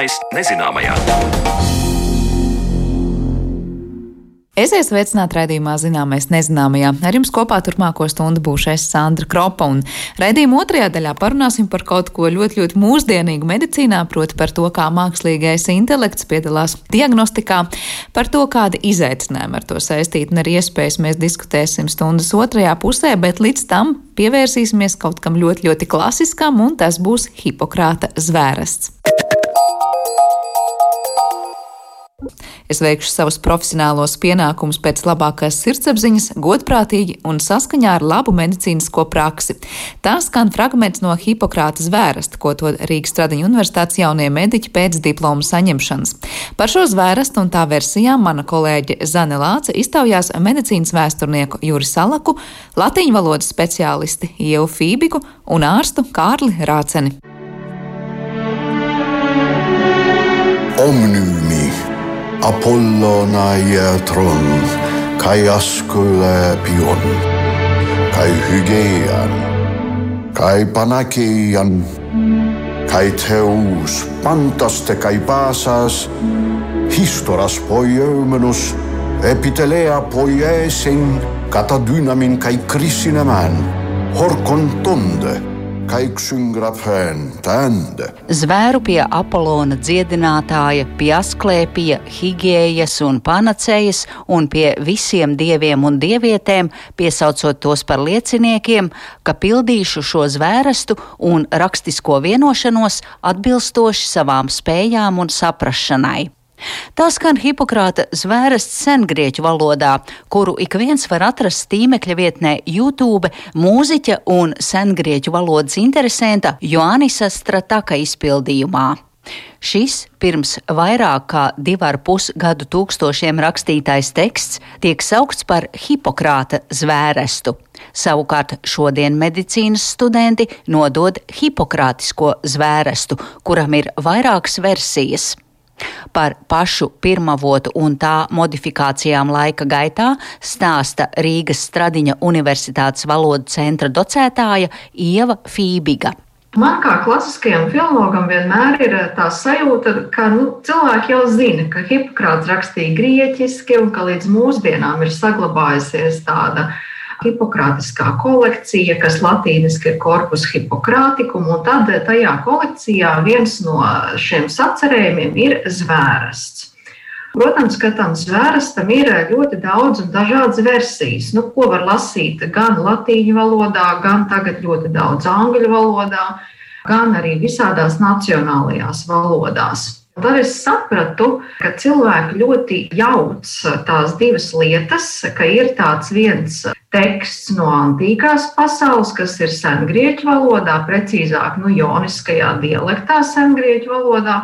Zināmais nezināmajā. Esiet sveicināti raidījumā Zināmais nezināmajā. Ar jums kopā turpmāko stundu būšu es Sandra Kropa, un raidījuma otrajā daļā parunāsim par kaut ko ļoti, ļoti mūsdienīgu medicīnā, proti par to, kā mākslīgais intelekts piedalās diagnostikā, par to, kāda izaicinājuma ar to saistīta, un arī iespējas mēs diskutēsim stundas otrajā pusē, bet līdz tam pievērsīsimies kaut kam ļoti, ļoti klasiskam, un tas būs Hipokrāta zvērests. Es veikšu savus profesionālos pienākumus pēc labākās sirdsapziņas, godprātīgi un saskaņā ar labu medicīnisko praksi. Tā skan fragments no Hipokrāta zvērsta, ko to Rīgas Stradiņa universitātes jaunie mediķi pēc diplomu saņemšanas. Par šo zvērstu un tā versijām mana kolēģe Zane Lāce iztaujās medicīnas vēsturnieku Juri Salaku, latīņu valodas speciālisti Ievu Fībiku un ārstu Kārli Rāceni. Omnumi Απόλλωνα ιατρών καί άσκουλε ποιόν καί χυγέιαν καί πανάκεϊαν καί θεούς πάνταστε καί πάσας χίστορας ποιεύμενος επιτελεια ποιέσιν κατά δύναμιν καί κρίσιν εμάν χορκοντώνται. Zvēru pie Apollona dziedinātāja, pie Asklēpija, Higējas un Panacējas un pie visiem dieviem un dievietēm, piesaucot tos par lieciniekiem, ka pildīšu šo zvērestu un rakstisko vienošanos atbilstoši savām spējām un saprašanai. Tā skan Hipokrāta zvērests sengrieķu valodā, kuru ik viens var atrast tīmekļa vietnē YouTube mūziķa un sengrieķu valodas interesanta Joannisa Strataka izpildījumā. Šis pirms vairāk kā divu ar pus gadu tūkstošiem rakstītais teksts tiek saukts par Hipokrāta zvērestu. Savukārt šodien medicīnas studenti nodod hipokrātisko zvērestu, kuram ir vairākas versijas. Par pašu pirmavotu un tā modifikācijām laika gaitā stāsta Rīgas Stradiņa Universitātes valodu centra docētāja Ieva Fībiga. Man kā klasiskajam filologam vienmēr ir tā sajūta, ka nu, cilvēki jau zina, ka Hipokrāts rakstīja grieķiski un ka līdz mūsdienām ir saglabājusies tāda hipokrātiskā kolekcija, kas latīniski ir korpus hipokrātikum, un tad tajā kolekcijā viens no šiem sacerējumiem ir zvērests. Protams, ka tam zvērestam ir ļoti daudz un dažādas versijas, nu, ko var lasīt gan latīņu valodā, gan tagad ļoti daudz angļu valodā, gan arī visādās nacionālajās valodās. Tad es sapratu, ka cilvēki ļoti jauc tās divas lietas, ka ir tāds viens teksts no antīkās pasaules, kas ir sengrieķu valodā, precīzāk, nu, joniskajā dialektā, sengrieķu valodā,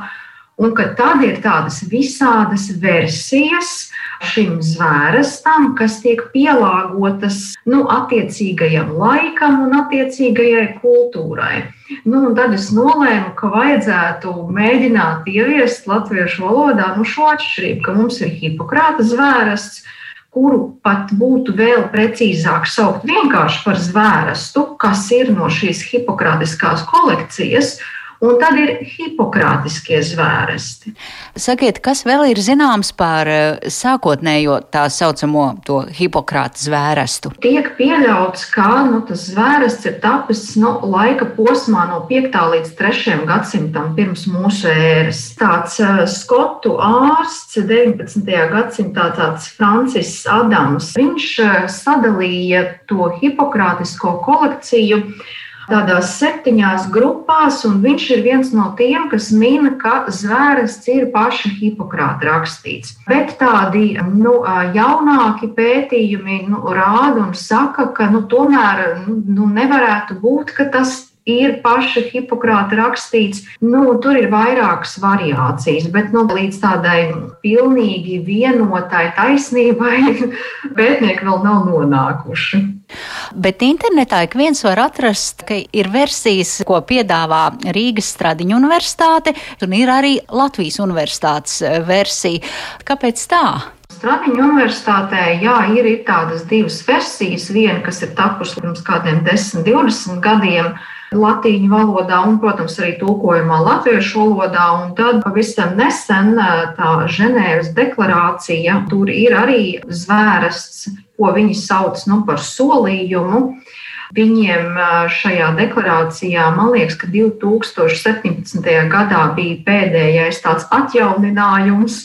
un ka tad ir tādas visādas versijas šim zvērestam, kas tiek pielāgotas nu, attiecīgajam laikam un attiecīgajai kultūrai. Nu, tad es nolēmu, ka vajadzētu mēģināt ieviest latviešu valodā nu, šo atšķirību, ka mums ir hipokrāta zvērests, kuru pat būtu vēl precīzāk saukt vienkārši par zvērestu, kas ir no šīs hipokrātiskās kolekcijas, Un tad ir hipokrātiskie zvērsti. Sakiet, kas vēl ir zināms par eh, sākotnējo tā saucamo hipokrāta zvērestu? Tiek pieļauts, ka nu, tas zvērsts ir tapis no nu, laika posmā no 5. līdz 3. gadsimtam pirms mūsu ēras. Tāds uh, skotu ārsts 19. gadsimtā, tāds Francis Adams, viņš uh, sadalīja to hipokrātisko kolekciju tādās septiņās grupās, un viņš ir viens no tiem, kas min, ka zvērests ir paša Hipokrāta rakstīts. Bet tādi nu, jaunāki pētījumi nu, rāda un saka, ka nu, tomēr nu nevarētu būt, ka tas ir paša Hipokrāta rakstīts. Nu, tur ir vairākas variācijas, bet nu, līdz tādai pilnīgi vienotai taisnībai pētnieki vēl nav nonākuši. Bet internetā ik viens var atrast, ka ir versijas, ko piedāvā Rīgas Stradiņa universitāte, un ir arī Latvijas universitātes eh, versija. Kāpēc tā? Stradiņa universitātē jā, ir, ir tādas divas versijas. Viena, kas ir tapusi pirms kādiem 10, 20 gadiem, latīņu valodā un, protams, arī tulkojumā latviešu valodā. Un tad pavisam nesen tā Ženēvas deklarācija, tur ir arī zvērests, ko viņi sauc nu, par solījumu. Viņiem šajā deklarācijā, man liekas, ka 2017. gadā bija pēdējais tāds atjauninājums,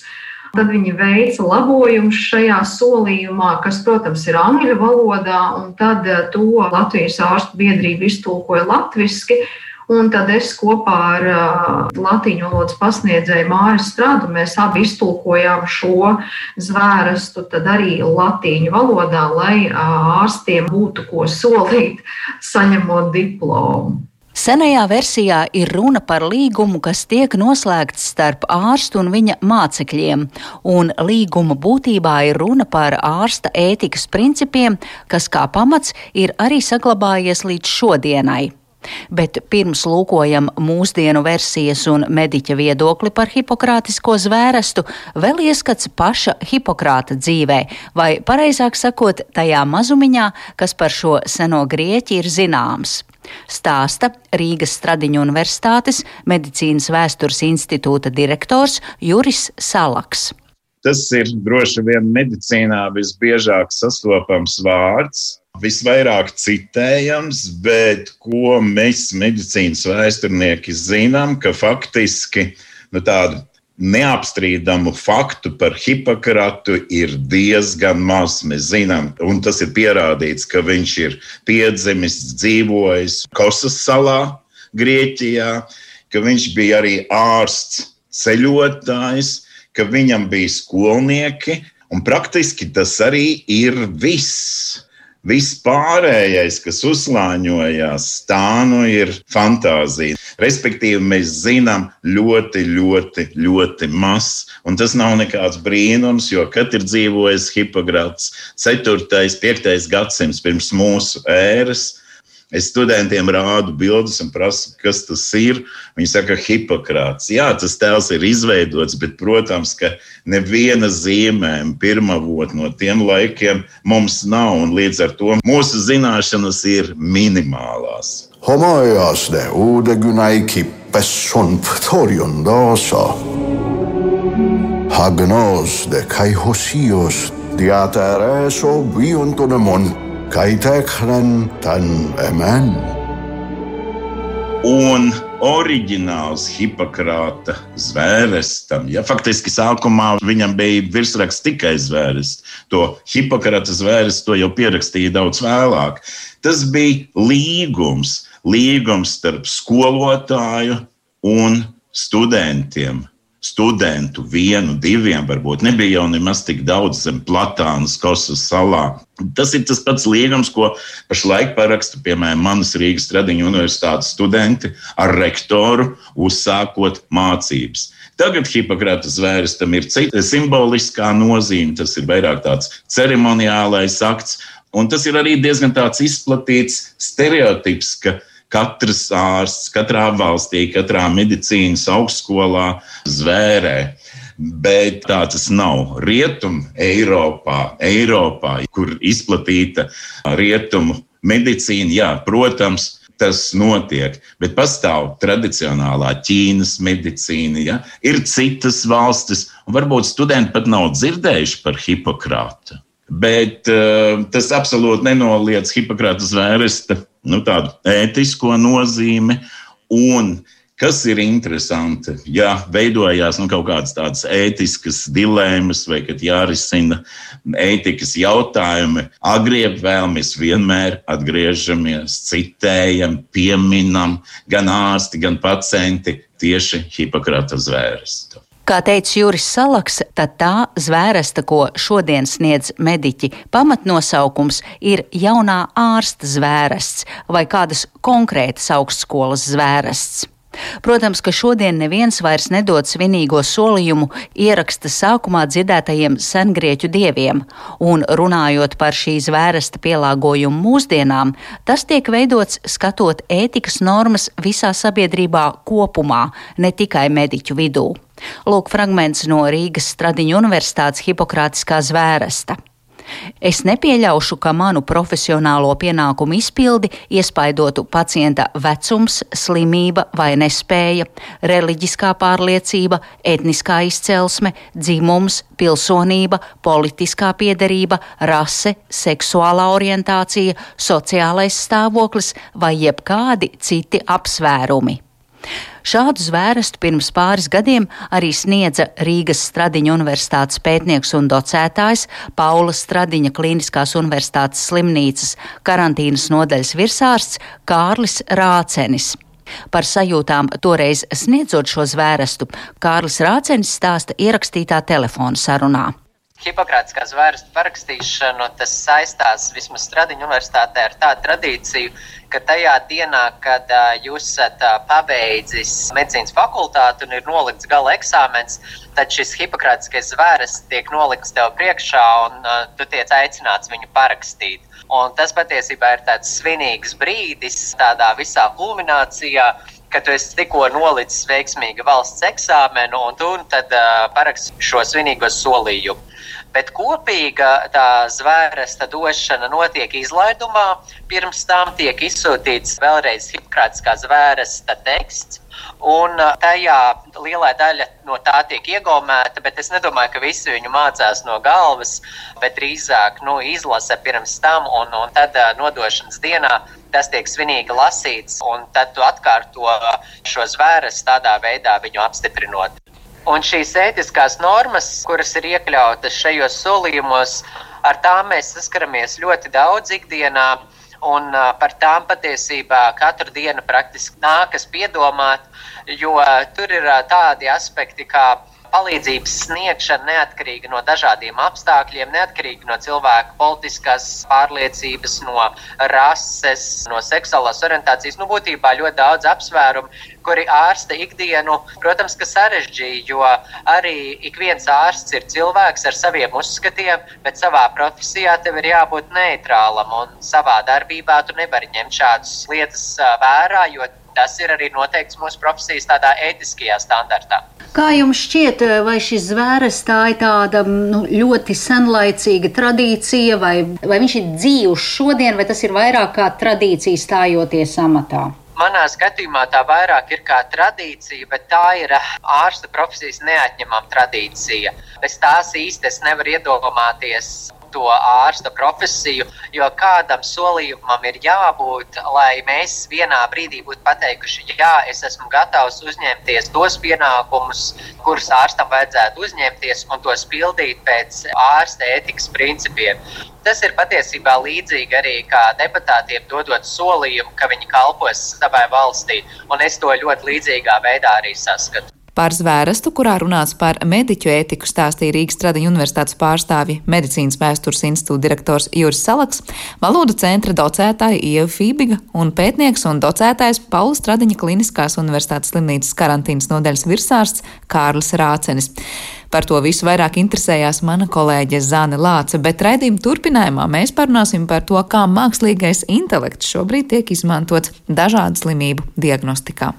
Tad viņi veica labojumus šajā solījumā, kas, protams, ir angļu valodā, un tad to Latvijas ārstu biedrība iztulkoja latviešu. Un tad es kopā ar uh, latviešu valodas pasniedzēju Māju Strādu, mēs abi iztulkojām šo zvērestu arī latviešu valodā, lai uh, ārstiem būtu ko solīt, saņemot diplomu. Senajā versijā ir runa par līgumu, kas tiek noslēgts starp ārstu un viņa mācekļiem, un līguma būtībā ir runa par ārsta ētikas principiem, kas kā pamats ir arī saglabājies līdz šodienai. Bet pirms lūkojam mūsdienu versijas un mediķa viedokli par hipokrātisko zvērestu, vēl ieskats paša Hipokrāta dzīvē, vai pareizāk sakot, tajā mazumiņā, kas par šo seno grieķi ir zināms. Stāsta Rīgas Stradiņu Universitātes medicīnas vēstures institūta direktors Juris Salaks. Tas ir droši vien medicīnā visbiežāk sastopams vārds, visvairāk citējams, bet ko mēs, medicīnas vēsturnieki, zinām, ka faktiski nu, tādu neapstrīdamu faktu par Hipokratu ir diezgan maz. Mēs zinām, un tas ir pierādīts, ka viņš ir piedzimis, dzīvojis Kosas salā, Grieķijā, ka viņš bija arī ārsts, ceļotājs, ka viņam bija skolnieki, un praktiski tas arī ir viss. Viss pārējais, kas uzslāņojās, tā nu ir fantāzija. Respektīvi, mēs zinām ļoti, ļoti, ļoti maz. Un tas nav nekāds brīnums, jo kad ir dzīvojis Hipokrats 4. un 5. gadsimts pirms mūsu ēras, Es studentiem rādu bildes un prasu, kas tas ir. Viņi saka, hipokrāts. Jā, tas tēls ir izveidots, bet, protams, ka neviena zīmējuma pirmavot no tiem laikiem mums nav, un līdz ar to mūsu zināšanas ir minimālās. Homojās ne ūdegunai kippes un ptorion dāsā. Hagnos de kai hosijos diatērēso viontunemon Kaitekhren tan emen. Un oriģināls Hipokrāta zvērestam, ja faktiski sākumā viņam bija virsraksts tikai zvērsts, to Hipokrāta zvērsts to jau pierakstīja daudz vēlāk. Tas bija līgums, līgums starp skolotāju un studentiem studentu, vienu, diviem, varbūt nebija jau nemaz tik daudz zem Platānas kosas salā. Tas ir tas pats līgums, ko pašlaik paraksta, piemēram, manas Rīgas Tradiņu universitātes studenti ar rektoru, uzsākot mācības. Tagad Hipokrātas zvērestam ir cita simboliskā nozīme, tas ir vairāk tāds ceremoniālais akts, un tas ir arī diezgan izplatīts stereotips, ka katrs ārsts, katrā valstī, katrā medicīnas augstskolā zvērē. Bet tā tas nav. Rietum Eiropā, Eiropā, kur izplatīta rietumu medicīna, jā, protams, tas notiek. Bet pastāv tradicionālā Ķīnas medicīna, ja? ir citas valstis, un varbūt studenti pat nav dzirdējuši par Hipokrātu. Bet uh, tas absolūti nenoliedz Hipokrāta zvērsta nu, tādu ētisko nozīmi. Un kas ir interesanti, ja veidojās nu, kaut kādas tādas ētiskas dilemmas vai kad jārisina ētikas jautājumi, agrāk vēl mēs vienmēr atgriežamies, citējam, pieminam gan ārsti, gan pacienti tieši Hipokrata zvērstu. Kā teica Juris Salaks, tad tā zvērsta, ko šodien sniedz mediķi, pamatnosaukums ir jaunā ārsta zvērsts vai kādas konkrētas augstskolas zvērsts. Protams, ka šodien neviens vairs nedod svinīgo solījumu ieraksta sākumā dzirdētajiem sengrieķu dieviem, un runājot par šīs vērsta pielāgojumu mūsdienām, tas tiek veidots skatot ētikas normas visā sabiedrībā kopumā, ne tikai mediķu vidū. Lūk, fragments no Rīgas Stradiņu universitātes hipokrātiskā zvēresta. Es nepieļaušu, ka manu profesionālo pienākumu izpildi iespaidotu pacienta vecums, slimība vai nespēja, reliģiskā pārliecība, etniskā izcelsme, dzimums, pilsonība, politiskā piederība, rase, seksuālā orientācija, sociālais stāvoklis vai jebkādi citi apsvērumi. Šādu zvērestu pirms pāris gadiem arī sniedza Rīgas Stradiņa universitātes pētnieks un docētājs Paula Stradiņa Kliniskās universitātes slimnīcas karantīnas nodaļas virsārsts Kārlis Rācenis. Par sajūtām toreiz sniedzot šo zvērestu, Kārlis Rācenis stāsta ierakstītā telefona sarunā. Hipokrātiskā zvērsta parakstīšanu tas saistās vismaz Stradiņa universitātē ar tādu tradīciju, ka tajā dienā, kad uh, jūs esat uh, pabeidzis medicīnas fakultāti un ir nolikts gala eksāmens, tad šis hipokrātiskais zvērs tiek nolikts tev priekšā un uh, tu tiec aicināts viņu parakstīt. Un tas patiesībā ir tāds svinīgs brīdis tādā visā kulminācijā, ka tu esi tikko nolicis veiksmīgu valsts eksāmenu un tu tad uh, paraksti šo svinīgo solījumu bet kopīga tā zvērsta došana notiek izlaidumā. Pirms tam tiek izsūtīts vēlreiz hipokrātiskā zvērsta teksts. Un tajā lielā daļa no tā tiek iegaumēta, bet es nedomāju, ka visi viņu mācās no galvas, bet drīzāk nu, izlasa pirms tam, un, un tad nodošanas dienā tas tiek svinīgi lasīts, un tad tu atkārto šo zvēres tādā veidā viņu apstiprinot. Un šīs ētiskās normas, kuras ir iekļautas šajos solījumos, ar tām mēs saskaramies ļoti daudz ikdienā. Un par tām patiesībā katru dienu praktiski nākas piedomāt, jo tur ir tādi aspekti, kā palīdzības sniegšana neatkarīgi no dažādiem apstākļiem, neatkarīgi no cilvēka politiskās pārliecības, no rases, no seksuālās orientācijas. Nu, būtībā ļoti daudz apsvērumu, kuri ārsta ikdienu, protams, ka sarežģīja, jo arī ik viens ārsts ir cilvēks ar saviem uzskatiem, bet savā profesijā tev ir jābūt neitrālam un savā darbībā tu nevari ņemt šādas lietas vērā, jo tas ir arī noteikts mūsu profesijas tādā ētiskajā standartā. Kā jums šķiet, vai šis zvērs tā ir tāda nu, ļoti senlaicīga tradīcija, vai, vai viņš ir dzīvs šodien, vai tas ir vairāk kā tradīcija stājoties amatā? Manā skatījumā tā vairāk ir kā tradīcija, bet tā ir ārsta profesijas neatņemama tradīcija. Bez tās īsti es nevaru iedomāties to ārsta profesiju, jo kādam solījumam ir jābūt, lai mēs vienā brīdī būtu pateikuši, jā, es esmu gatavs uzņemties tos pienākumus, kurus ārstam vajadzētu uzņemties un tos pildīt pēc ārsta ētikas principiem. Tas ir patiesībā līdzīgi arī kā deputātiem dodot solījumu, ka viņi kalpos savai valstī, un es to ļoti līdzīgā veidā arī saskatu. Par zvērestu, kurā runāts par mediķu ētiku, stāstīja Rīgas Tradiņu universitātes pārstāvi medicīnas vēstures institūta direktors Juris Salaks, valodu centra docētāja Ieva Fībiga un pētnieks un docētājs Paulas Tradiņa Kliniskās universitātes slimnīcas karantīnas nodaļas virsārsts Kārlis Rācenis. Par to visu vairāk interesējās mana kolēģe Zāne Lāce, bet raidījuma turpinājumā mēs parunāsim par to, kā mākslīgais intelekts šobrīd tiek izmantots dažādu slimību diagnostikā.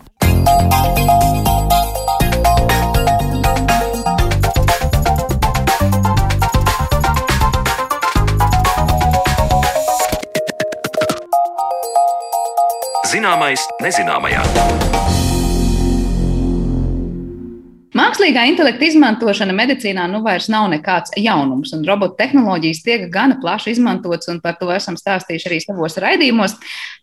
Zināmais nezināmajā. Mākslīgā intelekta izmantošana medicīnā nu vairs nav nekāds jaunums, un robotu tehnoloģijas tiek gana plaši izmantotas, un par to esam stāstījuši arī savos raidījumos.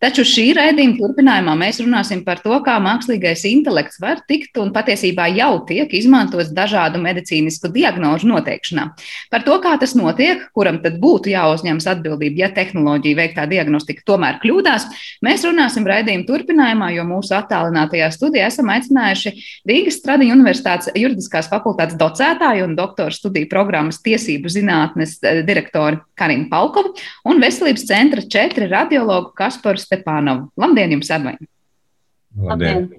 Taču šī raidījuma turpinājumā mēs runāsim par to, kā mākslīgais intelekts var tikt un patiesībā jau tiek izmantots dažādu medicīnisku diagnožu noteikšanā. Par to, kā tas notiek, kuram tad būtu jāuzņemas atbildība, ja tehnoloģija veiktā diagnostika tomēr kļūdās, mēs runāsim raidījuma turpinājumā, jo mūsu attālinātajā studijā esam aicinājuši Rīgas Stradiņu universitātes universitātes juridiskās fakultātes docētāju un doktora studiju programmas tiesību zinātnes eh, direktori Karinu Palkovu un veselības centra četri radiologu Kasparu Stepānovu. Labdien jums abiem! Labdien!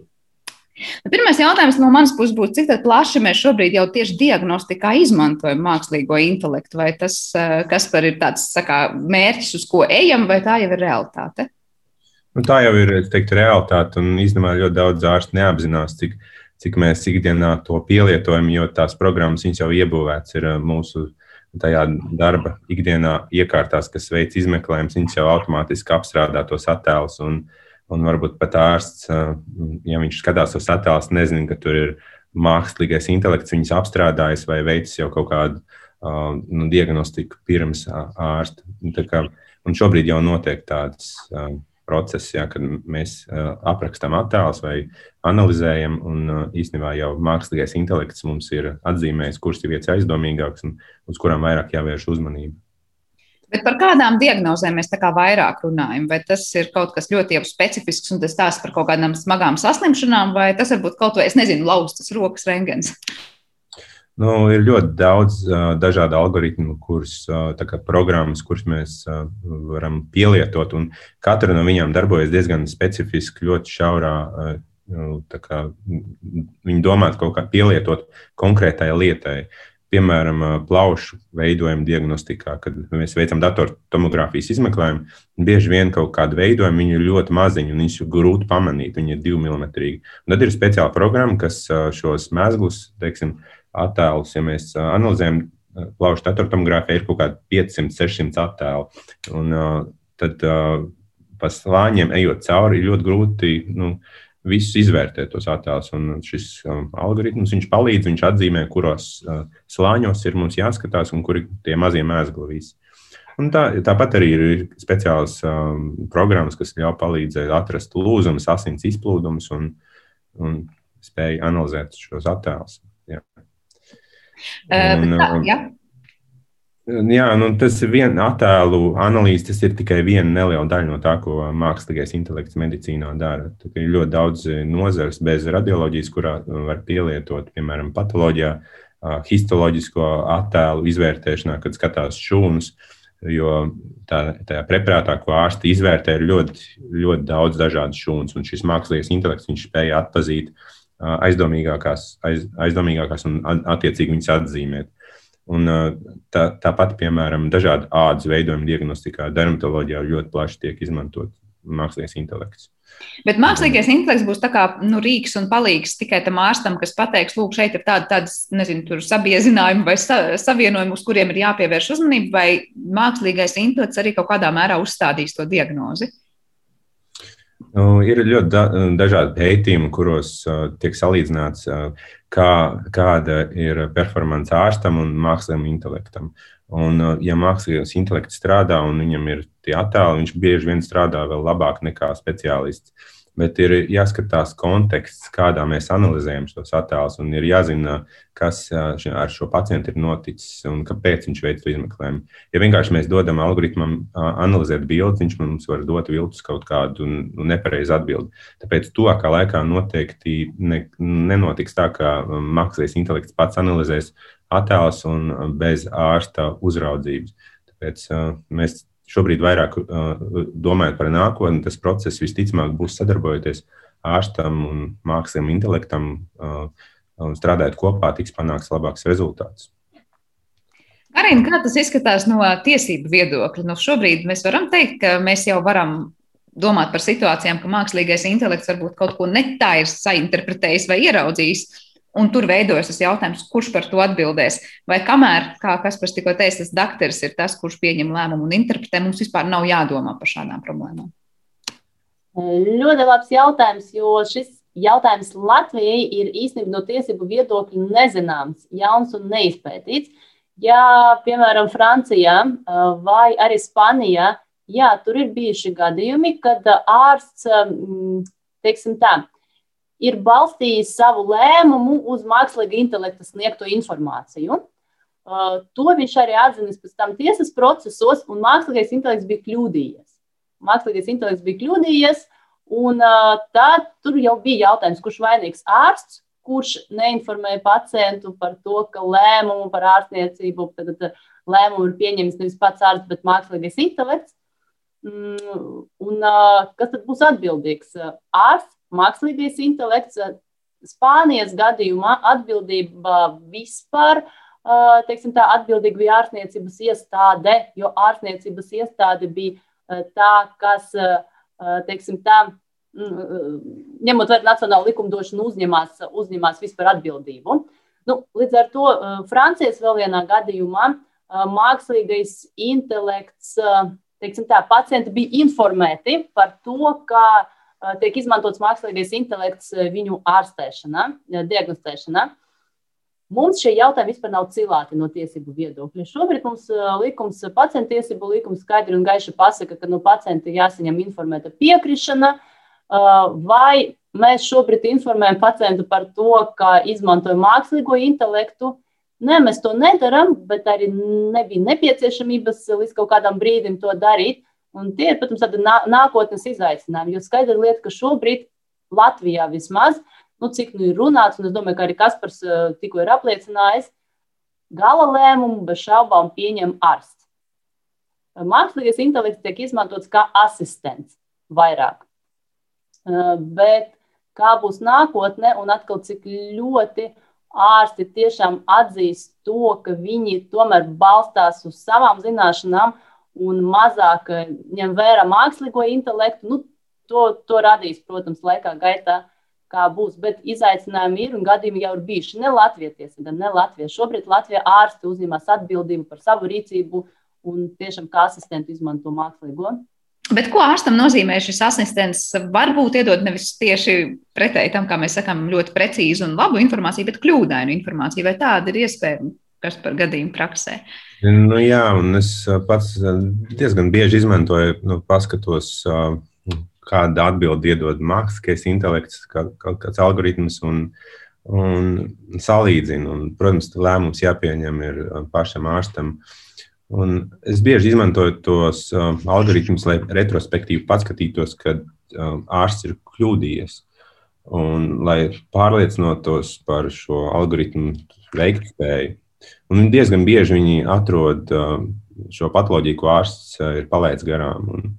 Nu, pirmais jautājums no manas puses būtu, cik plaši mēs šobrīd jau tieši diagnostikā izmantojam mākslīgo intelektu? Vai tas, eh, kas par ir tāds sakā, mērķis, uz ko ejam, vai tā jau ir realitāte? Nu, tā jau ir teiktu, realitāte, un īstenībā ļoti daudz ārstu neapzinās, cik, cik mēs ikdienā to pielietojam, jo tās programmas jau iebūvētas ir mūsu tajā darba ikdienā iekārtās, kas veic izmeklējumus, viņš jau automātiski apstrādā tos attēlus. Un, un varbūt pat ārsts, ja viņš skatās tos attēlus, nezina, ka tur ir mākslīgais intelekts, viņus apstrādājis vai veicis jau kaut kādu nu, diagnostiku pirms ārsta. Kā, un šobrīd jau notiek tāds. Uh, process, ja, kad mēs uh, aprakstām attēlus vai analizējam, un uh, īstenībā jau mākslīgais intelekts mums ir atzīmējis, kuras ir vietas aizdomīgākas un uz kurām vairāk jāvērš uzmanība. Bet par kādām diagnozēm mēs vairāk runājam? Vai tas ir kaut kas ļoti specifisks un tas stāsta par kaut kādām smagām saslimšanām, vai tas varbūt kaut vai, es nezinu, laustas rokas rengens? Nu, ir ļoti daudz uh, dažādu algoritmu, kuras uh, programmas, kuras mēs uh, varam pielietot. Katra no viņām darbojas diezgan specifiski, ļoti šaurā. Uh, kā, viņi domā kaut kā pielietot konkrētai lietai. Piemēram, plaušu veidojuma diagnostikā, kad mēs veicam datortomogrāfijas izmeklējumu, bieži vien kaut kāda veidojuma ir ļoti maziņa un viņus ir grūti pamanīt. Viņi ir divi milimetri. Tad ir speciāla programma, kas šos mēslus, teiksim, attēlus, ja mēs analizējam plaušu datortomogrāfijā, ir kaut kādi 500, 600 attēlu. Un, tad pa slāņiem ejot cauri, ir ļoti grūti nu, visus izvērtēt tos attēlus. Un šis um, algoritms palīdz, viņš atzīmē, kuros uh, slāņos ir mums jāskatās un kur ir tie mazie mēsli visi. Un tā, tāpat arī ir speciāls um, programmas, kas ļauj palīdzēt atrast lūzumus, asins izplūdumus un, un spēj analizēt šos attēlus. Uh, un, tā, um, jā. Nu, tas ir viena attēlu analīze. Tas ir tikai viena neliela daļa no tā, ko mākslīgais intelekts medicīnā dara. Tad ir ļoti daudz nozares bez radioloģijas, kurā var pielietot, piemēram, patoloģijā, histoloģisko attēlu izvērtēšanā, kad skatās šūnas. Jo tā, tajā preparātā, ko ārsti izvērtē, ir ļoti, ļoti daudz dažādu šūnu. Un šis mākslīgais intelekts spēja atpazīt aizdomīgākās, aiz, aizdomīgākās un attiecīgi viņas atzīmēt. Un, tā, tāpat, piemēram, dažādu ādas veidojumu diagnostikā, dermatoloģijā ļoti plaši tiek izmantot mākslīgais intelekts. Bet mākslīgais intelekts būs kā nu, rīks un palīgs tikai tam ārstam, kas pateiks, lūk, šeit ir tādi, tādas, nezinu, sabiezinājumi vai sa savienojumi, uz kuriem ir jāpievērš uzmanība, vai mākslīgais intelekts arī kaut kādā mērā uzstādīs to diagnozi? Nu, ir ļoti da dažādi pētījumi, kuros uh, tiek salīdzināts, uh, kā, kāda ir performance ārstam un mākslīgam intelektam. Un, uh, ja mākslīgais intelekts strādā un viņam ir tie attēli, viņš bieži vien strādā vēl labāk nekā speciālists. Uh, bet ir jāskatās konteksts, kādā mēs analizējam šos attēlus, un ir jāzina, kas ar šo pacientu ir noticis un kāpēc viņš veic to izmeklējumu. Ja vienkārši mēs dodam algoritmam analizēt bildes, viņš mums var dot viltus kaut kādu nepareizu atbildi. Tāpēc tuvākā laikā noteikti ne, nenotiks tā, ka mākslīgais intelekts pats analizēs attēlus un bez ārsta uzraudzības. Tāpēc mēs šobrīd vairāk uh, domājot par nākotni, tas process visticamāk būs sadarbojoties ārstam un māksliniekam, intelektam, uh, strādājot kopā, tiks panāks labāks rezultāts. Karina, kā tas izskatās no tiesību viedokļa? Nu, šobrīd mēs varam teikt, ka mēs jau varam domāt par situācijām, ka mākslīgais intelekts varbūt kaut ko netā ir sainterpretējis vai ieraudzījis. Un tur veidojas tas jautājums, kurš par to atbildēs. Vai kamēr, kā Kaspars tikko teica, tas dakteris ir tas, kurš pieņem lēmumu un interpretē, mums vispār nav jādomā par šādām problēmām? Ļoti labs jautājums, jo šis jautājums Latvijai ir īstenībā no tiesību viedokļa nezināms, jauns un neizpētīts. Ja, piemēram, Francijā vai arī Spanijā, jā, tur ir bijuši gadījumi, kad ārsts, teiksim tā, ir balstījis savu lēmumu uz mākslīga intelekta sniegto informāciju. Uh, to viņš arī atzīst pēc tam tiesas procesos, un mākslīgais intelekts bija kļūdījies. Mākslīgais intelekts bija kļūdījies, un uh, tad tur jau bija jautājums, kurš vainīgs ārsts, kurš neinformēja pacientu par to, ka lēmumu par ārstniecību, tad lēmumu ir pieņemis nevis pats ārsts, bet mākslīgais intelekts. Mm, un uh, kas tad būs atbildīgs? Ārsts mākslīgais intelekts. Spānijas gadījumā atbildība vispār, teiksim, tā atbildīga bija ārstniecības iestāde, jo ārstniecības iestāde bija tā, kas, teiksim, tā, ņemot vērā nacionālu likumdošanu, uzņemās, uzņemās vispār atbildību. Nu, līdz ar to Francijas vēl vienā gadījumā mākslīgais intelekts, teiksim tā, pacienti bija informēti par to, kā tiek izmantots mākslīgais intelekts viņu ārstēšanā, diagnostēšanā. Mums šie jautājumi vispār nav cilāti no tiesību viedokļa. Šobrīd mums likums, pacientu tiesību likums skaidri un gaiši pasaka, ka no pacienta jāsaņem informēta piekrišana, vai mēs šobrīd informējam pacientu par to, ka izmantojam mākslīgo intelektu, Nē, mēs to nedarām, bet arī nebija nepieciešamības līdz kaut kādam brīdim to darīt. Un tie ir, protams, tādi nākotnes izaicinājumi. Jo skaidra lieta, ka šobrīd Latvijā vismaz, nu, cik nu ir runāts, un es domāju, ka arī Kaspars tikko ir apliecinājis, gala lēmumu bez šaubām pieņem ārsts. Mākslīgais intelekts tiek izmantots kā asistents vairāk. Bet kā būs nākotne un atkal cik ļoti ārsti tiešām atzīst to, ka viņi tomēr balstās uz savām zināšanām un mazāk eh, ņem vērā mākslīgo intelektu, nu, to, to radīs, protams, laikā gaitā. Kā būs, bet izaicinājumi ir un gadījumi jau ir bijuši. Ne Latvijas tiesība, ne Latvijas. Šobrīd Latvijas ārsti uzņemas atbildību par savu rīcību un tiešām kā asistentu izmanto mākslīgo Bet ko ārstam nozīmē šis asistents? Varbūt iedod nevis tieši pretēji tam, kā mēs sakām, ļoti precīzu un labu informāciju, bet kļūdainu informāciju. Vai tāda ir iespēja, kas par gadījumu praksē? Nu, jā, un es pats diezgan bieži izmantoju, nu, paskatos, kāda atbildi iedod mākslinieks, intelekts, kā, kāds algoritms. Un, un salīdzinu. Un, protams, lēmums jāpieņem ir pašam ārstam. Un es bieži izmantoju tos uh, algoritmus, lai retrospektīvi paskatītos, kad uh, ārsts ir kļūdījies. Un lai pārliecinotos par šo algoritmu veiktspēju. Un diezgan bieži viņi atrod uh, šo patoloģiju, ko ārsts uh, ir palaidis garām. Un,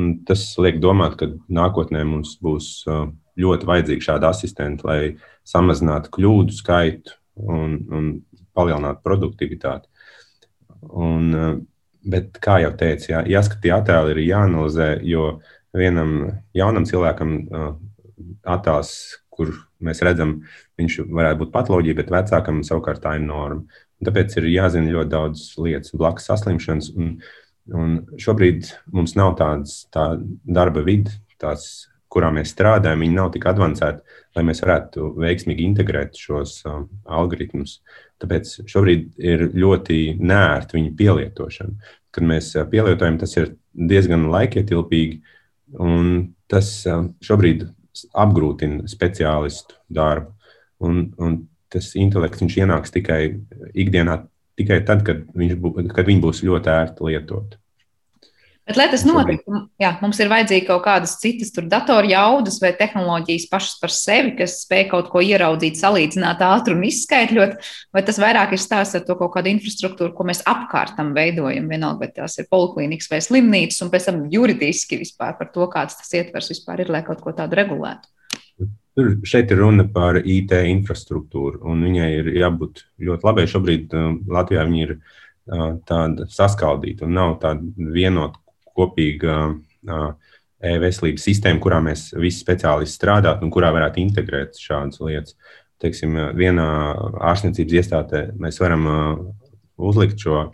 un tas liek domāt, ka nākotnē mums būs uh, ļoti vajadzīga šāda asistenta, lai samazinātu kļūdu skaitu un, un palielinātu produktivitāti. Un, bet, kā jau teicu, jā, jāskatās attēli, ir jāanalizē, jo vienam jaunam cilvēkam attēls, kur mēs redzam, viņš varētu būt patoloģija, bet vecākam savukārt tā ir norma. Un tāpēc ir jāzina ļoti daudz lietas, blakus saslimšanas. Un, un šobrīd mums nav tādas tā darba vidi, tās, kurā mēs strādājam, viņi nav tik avansēti, lai mēs varētu veiksmīgi integrēt šos uh, algoritmus. Tāpēc šobrīd ir ļoti nērti viņa pielietošana. Kad mēs pielietojam, tas ir diezgan laikietilpīgi, un tas šobrīd apgrūtina speciālistu darbu. Un, un tas intelekts ienāks tikai ikdienā, tikai tad, kad, viņš bū, kad viņi būs ļoti ērti lietot. Bet, lai tas notiktu, jā, mums ir vajadzīga kaut kādas citas datoru jaudas vai tehnoloģijas pašas par sevi, kas spēj kaut ko ieraudzīt, salīdzināt ātri un izskaidrot, vai tas vairāk ir stāsts ar to kaut kādu infrastruktūru, ko mēs apkārtam veidojam, vienalga, vai tās ir poliklīnikas vai slimnīcas, un pēc tam juridiski vispār par to, kāds tas ietvers vispār ir, lai kaut ko tādu regulētu. Tur šeit ir runa par IT infrastruktūru, un viņai ir jābūt ļoti labai. Šobrīd uh, Latvijā viņa ir uh, tāda saskaldīta un nav tāda vienota kopīga e-veselības sistēma, kurā mēs visi speciālisti strādātu un kurā varētu integrēt šādas lietas. Teiksim, vienā ārstniecības iestādē mēs varam uzlikt šo,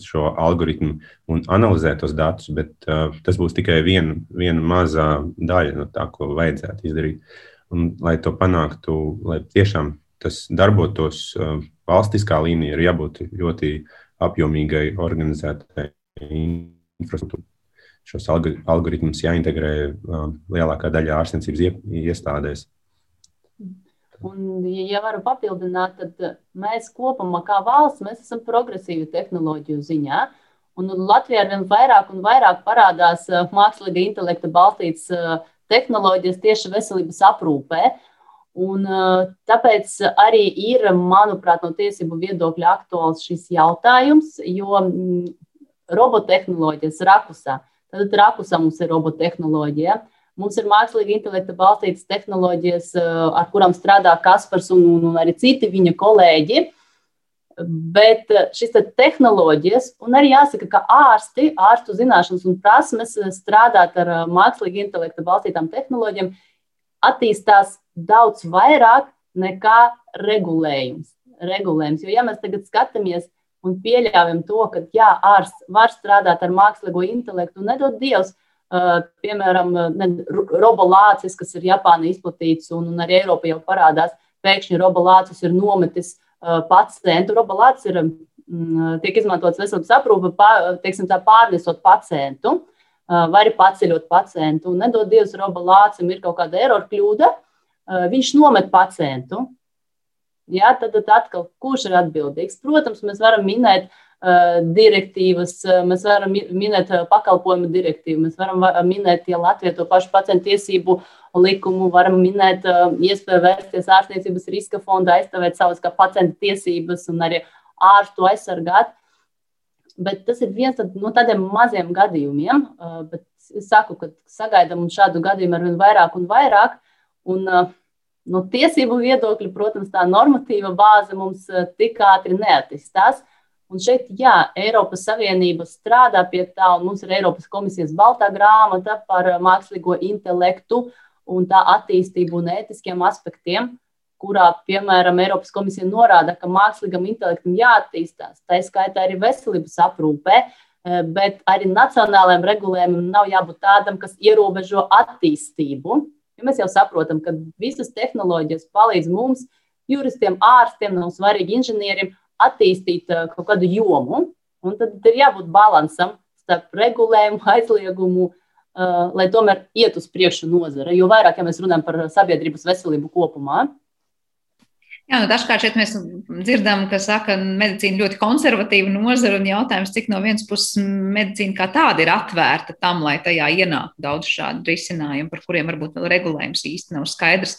šo algoritmu un analizēt tos datus, bet uh, tas būs tikai viena, viena maza daļa no tā, ko vajadzētu izdarīt. Un, lai to panāktu, lai tiešām tas darbotos uh, valstiskā līmenī, ir jābūt ļoti apjomīgai, organizētai infrastruktūrai šos algoritmus jāintegrē um, lielākā daļa ārstniecības iestādēs. Un, ja varu papildināt, tad uh, mēs kopumā, kā valsts, esam progresīvi tehnoloģiju ziņā. Un Latvijā ar vien vairāk un vairāk parādās uh, mākslīga intelekta balstītas uh, tehnoloģijas tieši veselības aprūpē. Un, tāpēc arī ir, manuprāt, no tiesību viedokļa aktuāls šis jautājums, jo mm, robotehnoloģijas rakusā Tad rakusā mums ir robotehnoloģija. Mums ir mākslīga intelekta balstītas tehnoloģijas, eh, ar kurām strādā Kaspars un, un, un arī citi viņa kolēģi. Bet eh, te tehnoloģijas, un arī jāsaka, ka ārsti, ārstu zināšanas un prasmes eh, strādāt ar mākslīga intelekta balstītām tehnoloģijām attīstās daudz vairāk nekā regulējums. regulējums. Jo, ja mēs tagad skatāmies, un pieļaujam to, ka jā, ārsts var strādāt ar mākslīgo intelektu un nedod Dievs. Uh, piemēram, ne, robolācis, kas ir Japāna izplatīts un, un arī Eiropā jau parādās, pēkšņi robolācis ir nometis uh, pacientu. Robolācis ir, mm, tiek izmantots veselības aprūpe, teiksim tā, pārnesot pacientu uh, vai arī paceļot pacientu. Un nedod Dievs, robolācim ir kaut kāda erora kļūda, uh, viņš nomet pacientu. Ja, tad, tad atkal, kurš ir atbildīgs? Protams, mēs varam minēt uh, direktīvas, uh, mēs varam minēt uh, pakalpojumu direktīvu, mēs varam minēt ja Latviju to pašu pacientu tiesību likumu, varam minēt uh, iespēju vērsties ārstniecības riska fonda, aizstāvēt savas kā pacienta tiesības un arī ārstu aizsargāt. Bet tas ir viens no tādiem maziem gadījumiem, bet es saku, ka sagaidām šādu gadījumu ar vien vairāk un vairāk. Un, uh, no tiesību viedokļa, protams, tā normatīva bāze mums eh, tik ātri neattīstās. Un šeit, jā, Eiropas Savienība strādā pie tā, un mums ir Eiropas komisijas baltā grāmata par eh, mākslīgo intelektu un tā attīstību un ētiskiem aspektiem, kurā, piemēram, Eiropas komisija norāda, ka mākslīgam intelektam jāattīstās. Tā skaitā arī veselības aprūpē, eh, bet arī nacionālajiem regulējumam nav jābūt tādam, kas ierobežo attīstību. Jo mēs jau saprotam, ka visas tehnoloģijas palīdz mums, juristiem, ārstiem, nav svarīgi inženieriem, attīstīt uh, kaut kādu jomu. Un tad ir jābūt balansam starp regulējumu, aizliegumu, uh, lai tomēr iet uz priekšu nozare. Jo vairāk, ja mēs runājam par sabiedrības veselību kopumā, Jā, nu dažkārt šeit mēs dzirdam, ka saka, medicīna ļoti konservatīva nozara un jautājums, cik no vienas puses medicīna kā tāda ir atvērta tam, lai tajā ienāktu daudz šādu risinājumu, par kuriem varbūt vēl regulējums īsti nav skaidrs,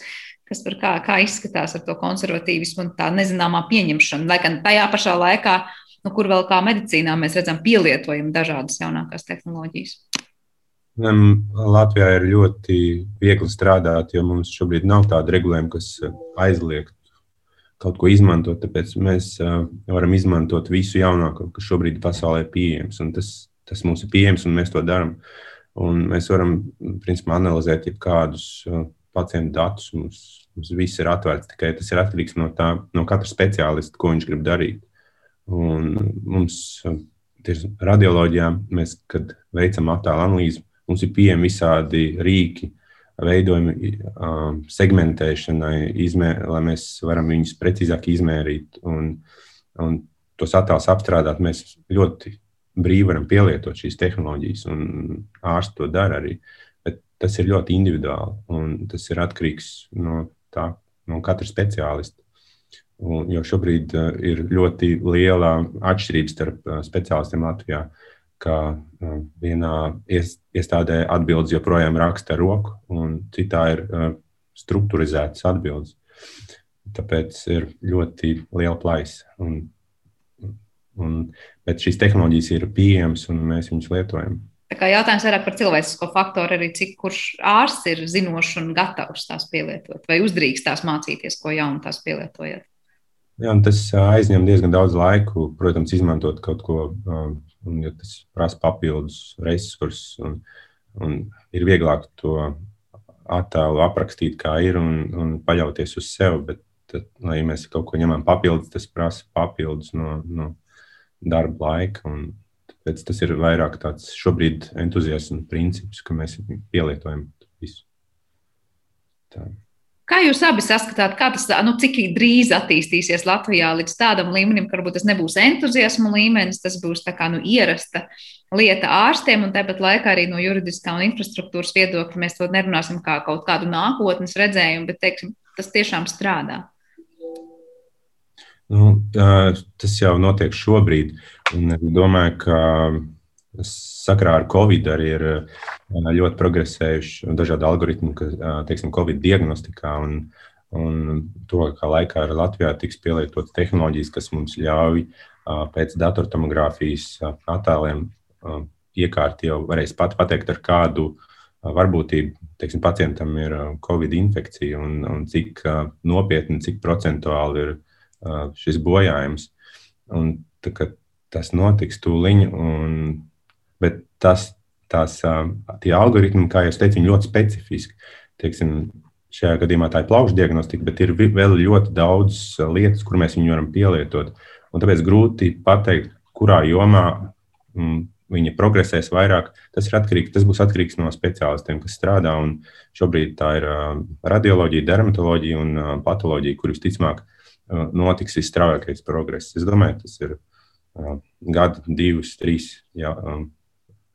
kas par kā, kā izskatās ar to konservatīvismu un tā nezināmā pieņemšanu. Lai gan tajā pašā laikā, nu, kur vēl kā medicīnā mēs redzam, pielietojam dažādas jaunākās tehnoloģijas. Latvijā ir ļoti viegli strādāt, jo mums šobrīd nav tāda regulējuma, kas aizliegtu kaut ko izmantot. Tāpēc mēs uh, varam izmantot visu jaunāko, kas šobrīd pasaulē ir pieejams. Tas, tas mums ir pieejams, un mēs to darām. Un mēs varam principā, analizēt jebkādus uh, pacientu datus. Mums, mums viss ir atvērts, tikai tas ir atkarīgs no, tā, no katra speciālista, ko viņš grib darīt. Un mums, tieši radioloģijā, mēs, kad veicam attēlu analīzi, mums ir pieejami visādi rīki, veidojumi segmentēšanai, izmē, lai mēs varam viņus precīzāk izmērīt un, un tos attēlus apstrādāt. Mēs ļoti brīvi varam pielietot šīs tehnoloģijas, un ārsti to dara arī. Bet tas ir ļoti individuāli, un tas ir atkarīgs no, tā, no katra speciālista. Un, jo šobrīd uh, ir ļoti liela atšķirība starp uh, speciālistiem Latvijā. Uh, ka vienā iestādē atbildes joprojām raksta ar roku, un citā ir struktūrizētas atbildes. Tāpēc ir ļoti liela plaisa. Un, un, bet šīs tehnoloģijas ir pieejamas un mēs viņus lietojam. Tā kā jautājums vairāk par cilvēcisko faktoru, arī cik kurš ārsts ir zinošs un gatavs tās pielietot, vai uzdrīkst tās mācīties, ko jaunu tās pielietojat. Jā, tas aizņem diezgan daudz laiku, protams, izmantot kaut ko un ja tas prasa papildus resursus, un, un ir vieglāk to attēlu aprakstīt, kā ir, un, un paļauties uz sevi. Bet, tad, lai mēs kaut ko ņemam papildus, tas prasa papildus no, no darba laika. Tāpēc tas ir vairāk tāds šobrīd entuziasma princips, ka mēs pielietojam visu. Tā. Kā jūs abi saskatāt, kā tas, nu, cik drīz attīstīsies Latvijā līdz tādam līmenim, ka varbūt tas nebūs entuziasma līmenis, tas būs tā kā nu, ierasta lieta ārstiem, un tāpat laikā arī no juridiskā un infrastruktūras viedokļa mēs to nerunāsim kā kaut kādu nākotnes redzējumu, bet teiksim, tas tiešām strādā. Nu, tas jau notiek šobrīd, un es domāju, ka sakrā ar Covid arī ir ļoti progresējuši dažādi algoritmi, kas, teiksim, Covid diagnostikā. Un, un to, kā laikā ar Latvijā tiks pielietotas tehnoloģijas, kas mums ļauj pēc datortomogrāfijas attēliem iekārt jau varēs pat pateikt, ar kādu varbūtību teiksim, pacientam ir Covid infekcija un, un cik nopietni, cik procentuāli ir šis bojājums. Un, tā, tas notiks tūliņ, un bet tas, tās, tie algoritmi, kā jau teicu, ir ļoti specifiski. Teiksim, šajā gadījumā tā ir plaušu diagnostika, bet ir vēl ļoti daudz lietas, kur mēs viņu varam pielietot. un tāpēc grūti pateikt, kurā jomā mm, viņa progresēs vairāk. Tas, atkarīgs, tas būs atkarīgs no speciālistiem, kas strādā. Šobrīd tā ir radioloģija, dermatoloģija un patoloģija, kur visticamāk notiks visstraujākais progress. Es domāju, tas ir gada, divus, trīs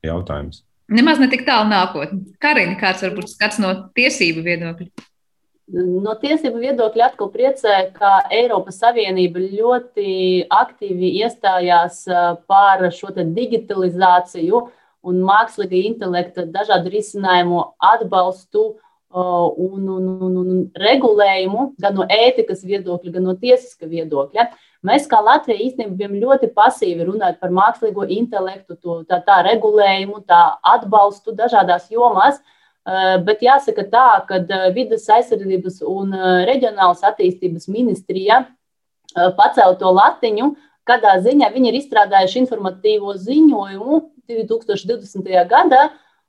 jautājums. Nemaz ne tik tālu nākotnē. Karina, kāds varbūt skats no tiesību viedokļa? No tiesību viedokļa atkal priecē, ka Eiropas Savienība ļoti aktīvi iestājās par šo digitalizāciju un mākslīgā intelekta dažādu risinājumu atbalstu un, un, un, un regulējumu gan no ētikas viedokļa, gan no tiesiska viedokļa. Mēs kā Latvija īstenībā bijām ļoti pasīvi runājot par mākslīgo intelektu, to, tā, tā regulējumu, tā atbalstu dažādās jomās. Eh, bet jāsaka tā, ka eh, vidas aizsardzības un eh, reģionālas attīstības ministrija pacēla to latiņu, kādā ziņā viņi ir izstrādājuši informatīvo ziņojumu 2020. gadā,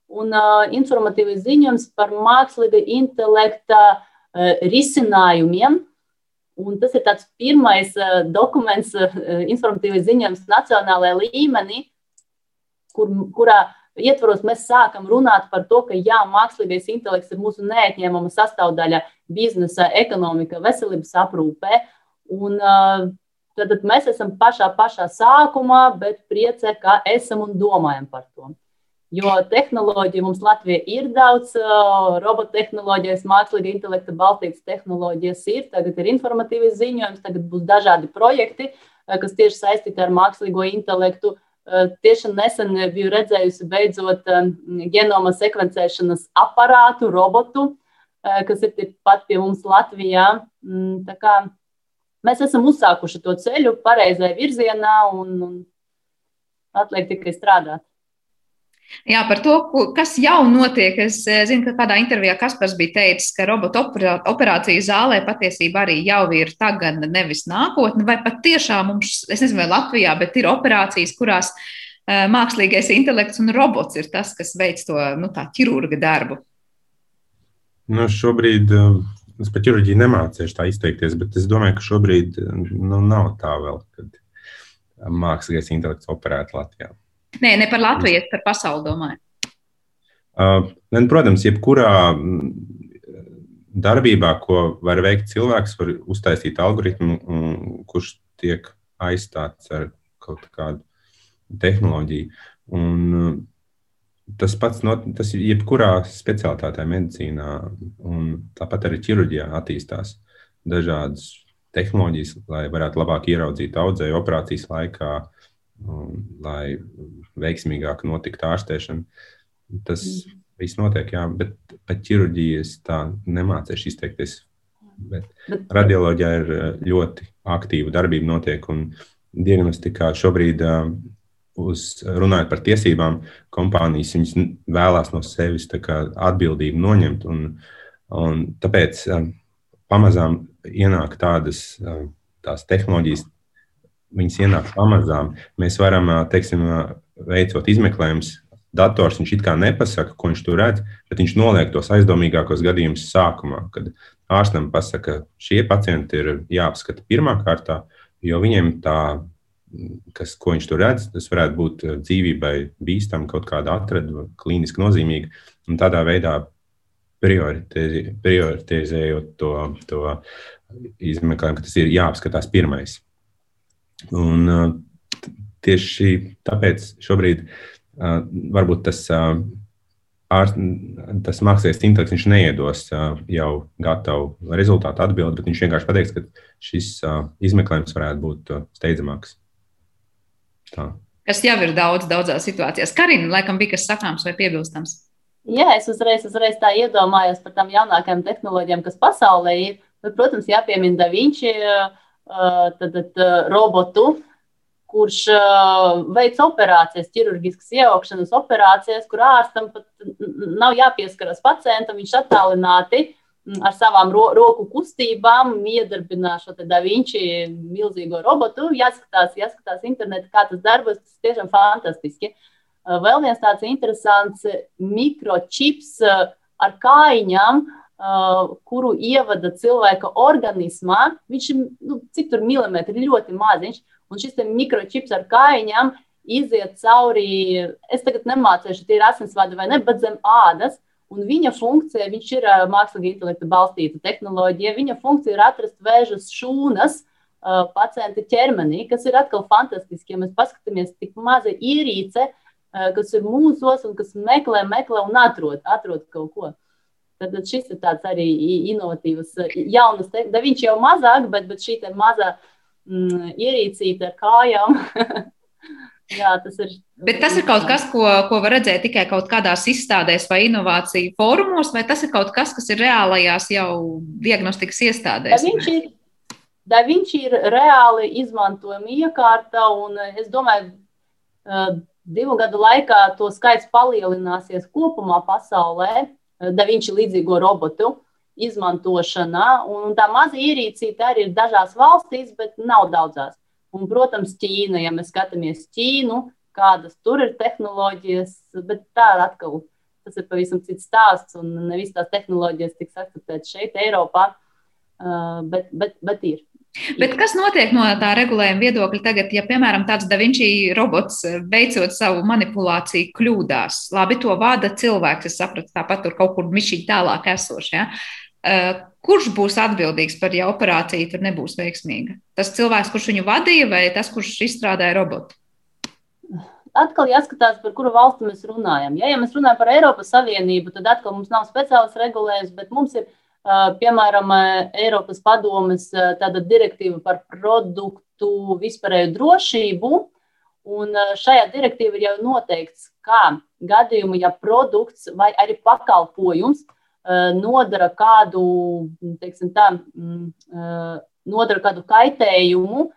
un informatīvais ziņojums par mākslīga intelekta risinājumiem. Un tas ir tāds pirmais dokuments, informatīvais ziņojums nacionālajā līmenī, kur, kurā ietvaros mēs sākam runāt par to, ka jā, mākslīgais intelekts ir mūsu neatņemama sastāvdaļa biznesa, ekonomika, veselības aprūpē. Un, tad, tad mēs esam pašā, pašā sākumā, bet priecē, ka esam un domājam par to. Jo tehnoloģija mums Latvijā ir daudz, robottehnoloģijas, mākslīga intelekta balstītas tehnoloģijas ir. Tagad ir informatīvs ziņojums, tagad būs dažādi projekti, kas tieši saistīti ar mākslīgo intelektu. Tieši nesen biju redzējusi beidzot genoma sekvencēšanas aparātu, robotu, kas ir pat pie mums Latvijā. Mm, mēs esam uzsākuši to ceļu pareizajā virzienā un, un atliek tikai strādāt. Jā, par to, kas jau notiek. Es eh, zinu, ka kādā intervijā Kaspars bija teicis, ka robota operāciju zālē patiesībā arī jau ir tagad, nevis nākotne. Vai pat tiešām mums, es nezinu, vai Latvijā, bet ir operācijas, kurās uh, mākslīgais intelekts un robots ir tas, kas veic to nu, ķirurga darbu? Nu, šobrīd uh, es par ķirurģiju nemācīšu tā izteikties, bet es domāju, ka šobrīd nu, nav tā vēl, kad mākslīgais intelekts operētu Latvijā. Nē, ne par Latviju, par pasauli domāju. Uh, protams, jebkurā mm, darbībā, ko var veikt cilvēks, var uztaisīt algoritmu, kurš tiek aizstāts ar kaut kādu tehnoloģiju. Un, uh, tas pats not, tas ir jebkurā specialitātē, medicīnā, un tāpat arī ķirurģijā attīstās dažādas tehnoloģijas, lai varētu labāk ieraudzīt audzēju operācijas laikā, lai veiksmīgāk notiktu ārstēšana. Tas mm. viss notiek, jā, bet par ķirurģiju es tā nemācīšu izteikties. Bet bet... radioloģijā ir eh, ļoti aktīva darbība, notiek, un diagnostikā šobrīd, eh, uz, runājot par tiesībām, kompānijas vēlās no sevis atbildību noņemt. Un, un tāpēc eh, pamazām ienāk tādas tās tehnoloģijas, viņas ienāk pamazām. Mēs varam, teiksim, veicot izmeklējumus, dators viņš it kā nepasaka, ko viņš tur redz, bet viņš noliek tos aizdomīgākos gadījumus sākumā, kad ārstam pasaka, ka šie pacienti ir jāapskata pirmā kārtā, jo viņiem tā, kas, ko viņš tur redz, tas varētu būt dzīvībai bīstama, kaut kāda atrada, klīniski nozīmīga, un tādā veidā prioritizējot to, to izmeklējumu, ka tas ir jāapskatās pirmais. Un, tieši tāpēc šobrīd varbūt tas, ār, tas mākslinieks intelekts neiedos jau gatavu rezultātu atbildi, bet viņš vienkārši pateiks, ka šis izmeklējums varētu būt steidzamāks. Tā. Kas jau ir daudz, daudzās situācijās. Karina, laikam, bija kas sakāms vai piebilstams? Jā, es uzreiz, uzreiz tā iedomājos par tām jaunākajām tehnoloģijām, kas pasaulē ir. Bet, protams, jāpiemina Da Vinci tad, tad, robotu, kurš uh, veic operācijas, ķirurģiskas iejaukšanas operācijas, kur ārstam pat nav jāpieskaras pacientam, viņš attālināti ar savām ro roku kustībām iedarbina šo da Vinci milzīgo robotu. Jāskatās, jāskatās internetā, kā tas darbojas. Tas tiešām fantastiski. Vēl viens tāds interesants mikročips ar kājiņām, uh, kuru ievada cilvēka organismā. Viņš ir, nu, cik tur milimetri, ļoti maziņš Un šis mikročips ar kājiņām iziet cauri, es tagad nemācīšu, tie ir asinsvadi vai ne, bet zem ādas. Un viņa funkcija, viņš ir mākslīga intelekta balstīta tehnoloģija, viņa funkcija ir atrast vēža šūnas uh, pacienta ķermenī, kas ir atkal fantastiski. Ja mēs paskatāmies, cik maza ierīce, uh, kas ir mūsos un kas meklē, meklē un atrod, atrod kaut ko. Tad, tad šis ir tāds arī inovatīvs, jaunas, da viņš jau mazāk, bet, bet šī maza mm, ierīcīta ar kājām. Jā, tas ir. Bet tas ir kaut kas, ko, ko var redzēt tikai kaut kādās izstādēs vai inovāciju fórumos, vai tas ir kaut kas, kas ir reālajās jau diagnostikas iestādēs? Da viņš ir, da viņš ir reāli izmantojama iekārta, un es domāju, divu gadu laikā to skaits palielināsies kopumā pasaulē, da viņš ir līdzīgo robotu izmantošanā, un tā maza ierīcīte arī ir dažās valstīs, bet nav daudzās. Un, protams, Ķīna, ja mēs skatāmies Ķīnu, kādas tur ir tehnoloģijas, bet tā ir atkal tas ir pavisam cits stāsts, un ne visas tās tehnoloģijas tiks akceptētas šeit, Eiropā, uh, bet, bet, bet ir. Bet kas notiek no tā regulējuma viedokļa tagad, ja, piemēram, tāds Davinci robots veicot savu manipulāciju kļūdās? Labi, to vada cilvēks, es sapratu, tāpat tur kaut kur mišķīgi tālāk esoši. Ja? Uh, kurš būs atbildīgs par, ja operācija tur nebūs veiksmīga? Tas cilvēks, kurš viņu vadīja, vai tas, kurš izstrādāja robotu? Atkal jāskatās, par kuru valsti mēs runājam. Ja, ja mēs runājam par Eiropas Savienību, tad atkal mums nav speciāls regulējums, bet mums ir, piemēram, Eiropas padomes direktīva par produktu vispārēju drošību. Un šajā direktīvā ir jau noteikts, kā gadījumā, ja produkts vai arī pakalpojums nodara kādu, teiksim, tā, mm, nodara kādu kaitējumu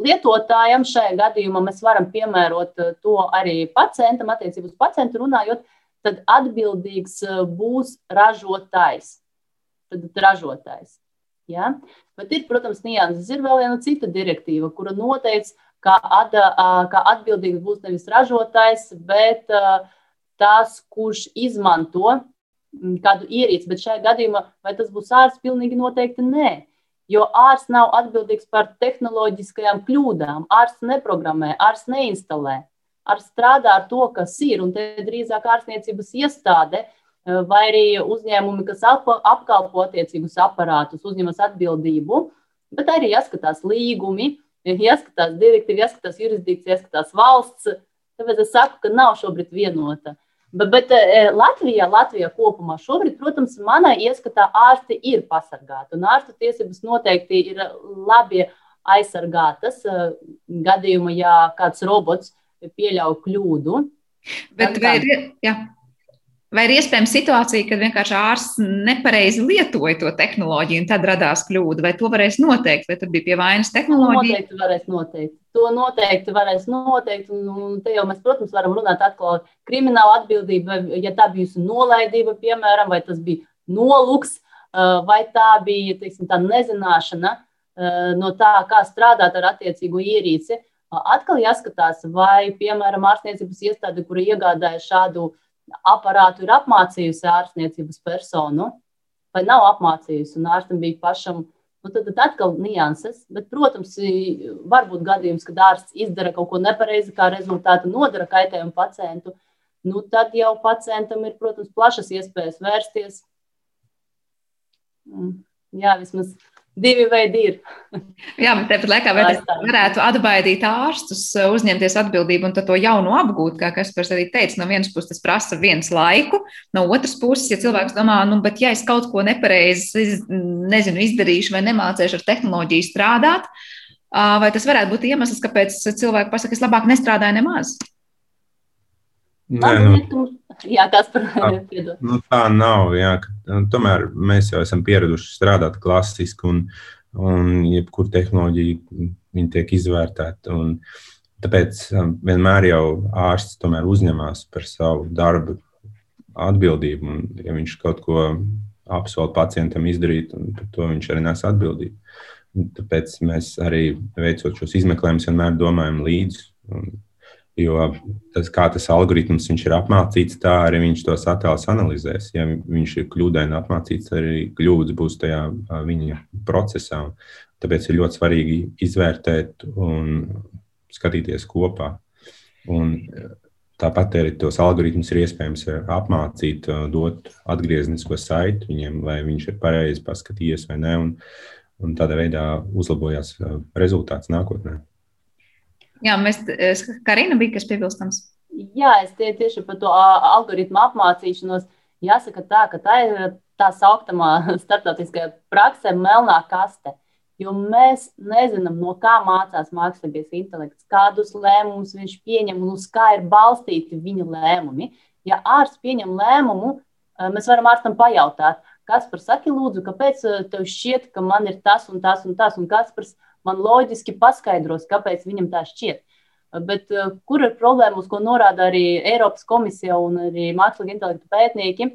lietotājam, šajā gadījumā mēs varam piemērot to arī pacientam, attiecībā uz pacientu runājot, tad atbildīgs būs ražotājs. Tad ražotājs. Ja? Bet ir, protams, nianses. Ir vēl viena cita direktīva, kura noteica, ka, ad, ka atbildīgs būs nevis ražotājs, bet tas, kurš izmanto Mm, kādu ierīci, bet šajā gadījumā vai tas būs ārsts, pilnīgi noteikti nē. Jo ārsts nav atbildīgs par tehnoloģiskajām kļūdām. Ārsts neprogrammē, ārsts neinstalē. Ārsts strādā ar to, kas ir, un te drīzāk ārstniecības iestāde vai arī uzņēmumi, kas apkalpo attiecīgus aparātus, uzņemas atbildību, bet arī jāskatās līgumi, jāskatās direktīvi, jāskatās jurisdikcija, jāskatās valsts. Tāpēc es saku, ka nav šobrīd vienota. Bet, bet e, Latvijā, Latvijā kopumā šobrīd, protams, manā ieskatā ārsti ir pasargāti. Un ārstu tiesības noteikti ir labi aizsargātas gadījumā, ja kāds robots pieļauj kļūdu. Bet vai ir, jā, Vai ir iespējama situācija, kad vienkārši ārsts nepareizi lietoja to tehnoloģiju un tad radās kļūda? Vai to varēs noteikt, vai tur bija pie vainas tehnoloģija? Noteikti varēs noteikt. To noteikti varēs noteikt. Un, un te jau mēs, protams, varam runāt atkal par kriminālu atbildību, vai ja tā bijusi nolaidība, piemēram, vai tas bija nolūks, vai tā bija teiksim, tā nezināšana no tā, kā strādāt ar attiecīgo ierīci. Atkal jāskatās, vai, piemēram, ārstniecības iestāde, kura iegādāja šādu aparātu ir apmācījusi ārstniecības personu, vai nav apmācījusi, un ārstam bija pašam. Nu, tad, tad atkal nianses, bet, protams, var būt gadījums, kad ārsts izdara kaut ko nepareizi, kā rezultātu nodara kaitējumu pacientu. Nu, tad jau pacientam ir, protams, plašas iespējas vērsties. Jā, vismaz divi veidi ir. Jā, bet tāpat laikā varētu atbaidīt ārstus, eh, uzņemties atbildību un to jaunu apgūt, kā Kaspars arī teica. No vienas puses tas prasa viens laiku, no otras puses, ja cilvēks domā, nu, bet ja es kaut ko nepareizi nezinu, izdarīšu vai nemācīšu ar tehnoloģiju strādāt, vai tas varētu būt iemesls, kāpēc cilvēki pasaka, es labāk nestrādāju nemaz? Nē, nu, jā, tas par tā, nu, tā nav. Jā, tomēr mēs jau esam pieraduši strādāt klasiski, un, un jebkur tehnoloģija tiek izvērtēta. Un, tāpēc um, vienmēr jau ārsts uzņemas par savu darbu atbildību. Un, ja viņš kaut ko apsola pacientam izdarīt, tad to viņš arī nes atbildību. Tāpēc mēs arī veicot šos izmeklējumus, vienmēr domājam līdzi. Jo tas, kā tas algoritms ir apmācīts, tā arī viņš tos attēlus analizēs. Ja viņš ir kļūdaini apmācīts, arī kļūdas būs tajā viņa procesā. Tāpēc ir ļoti svarīgi izvērtēt un skatīties kopā. Un tāpat arī tos algoritmus ir iespējams apmācīt, dot atgrieznisko saiti viņiem, lai viņš ir pareizi paskatījies vai nē. Un, un tādā veidā uzlabojās rezultāts nākotnē. Jā, mēs, Karina bija kas piebilstams. Jā, es tie, tieši par to algoritmu apmācīšanos. Jāsaka tā, ka tā ir tā saucamā starptautiskajā praksē melnā kaste. Jo mēs nezinām, no kā mācās mākslīgais intelekts, kādus lēmumus viņš pieņem un uz kā ir balstīti viņa lēmumi. Ja ārsts pieņem lēmumu, mēs varam ārstam pajautāt, kas par saki, lūdzu, kāpēc tev šķiet, ka man ir tas un tas un tas, un kas par man loģiski paskaidros, kāpēc viņam tā šķiet. Bet uh, kur ir problēma, uz ko norāda arī Eiropas komisija un arī mākslīga intelekta pētnieki?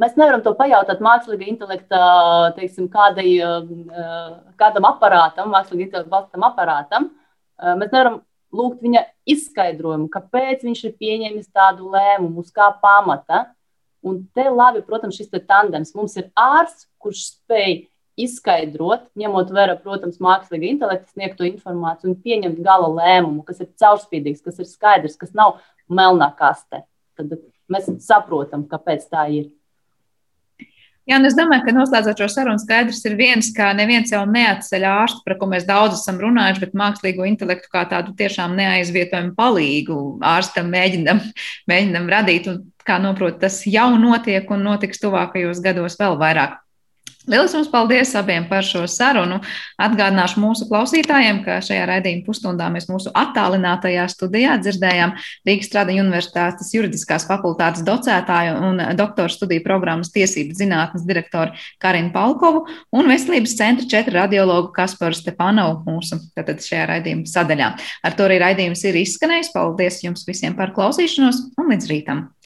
Mēs nevaram to pajautāt mākslīga intelekta, teiksim, kādai, uh, kādam aparātam, mākslīga intelekta valstam aparātam. Uh, mēs nevaram lūgt viņa izskaidrojumu, kāpēc viņš ir pieņēmis tādu lēmumu, uz kā pamata. Un te labi, protams, šis tandems. Mums ir ārsts, kurš spēj izskaidrot, ņemot vērā, protams, mākslīga intelekta sniegto informāciju un pieņemt gala lēmumu, kas ir caurspīdīgs, kas ir skaidrs, kas nav melnā kaste. Tad mēs saprotam, kāpēc tā ir. Jā, un es domāju, ka noslēdzot šo sarunu, skaidrs ir viens, ka neviens jau neatceļ ārstu, par ko mēs daudz esam runājuši, bet mākslīgo intelektu kā tādu tiešām neaizvietojumu palīgu ārstam mēģinam, mēģinam radīt. Un, kā noprot, tas jau notiek un notiks tuvākajos gados vēl vairāk. Lielas jums paldies abiem par šo sarunu. Atgādināšu mūsu klausītājiem, ka šajā raidījuma pusstundā mēs mūsu attālinātajā studijā dzirdējām Rīgas Stradiņu Universitātes juridiskās fakultātes docētāju un doktora studiju programmas tiesību zinātnes direktoru Karinu Palkovu un veselības centra četru radiologu Kasparu Stepanovu mūsu tātad šajā raidījuma sadaļā. Ar to arī raidījums ir izskanējis. Paldies jums visiem par klausīšanos un līdz rītam!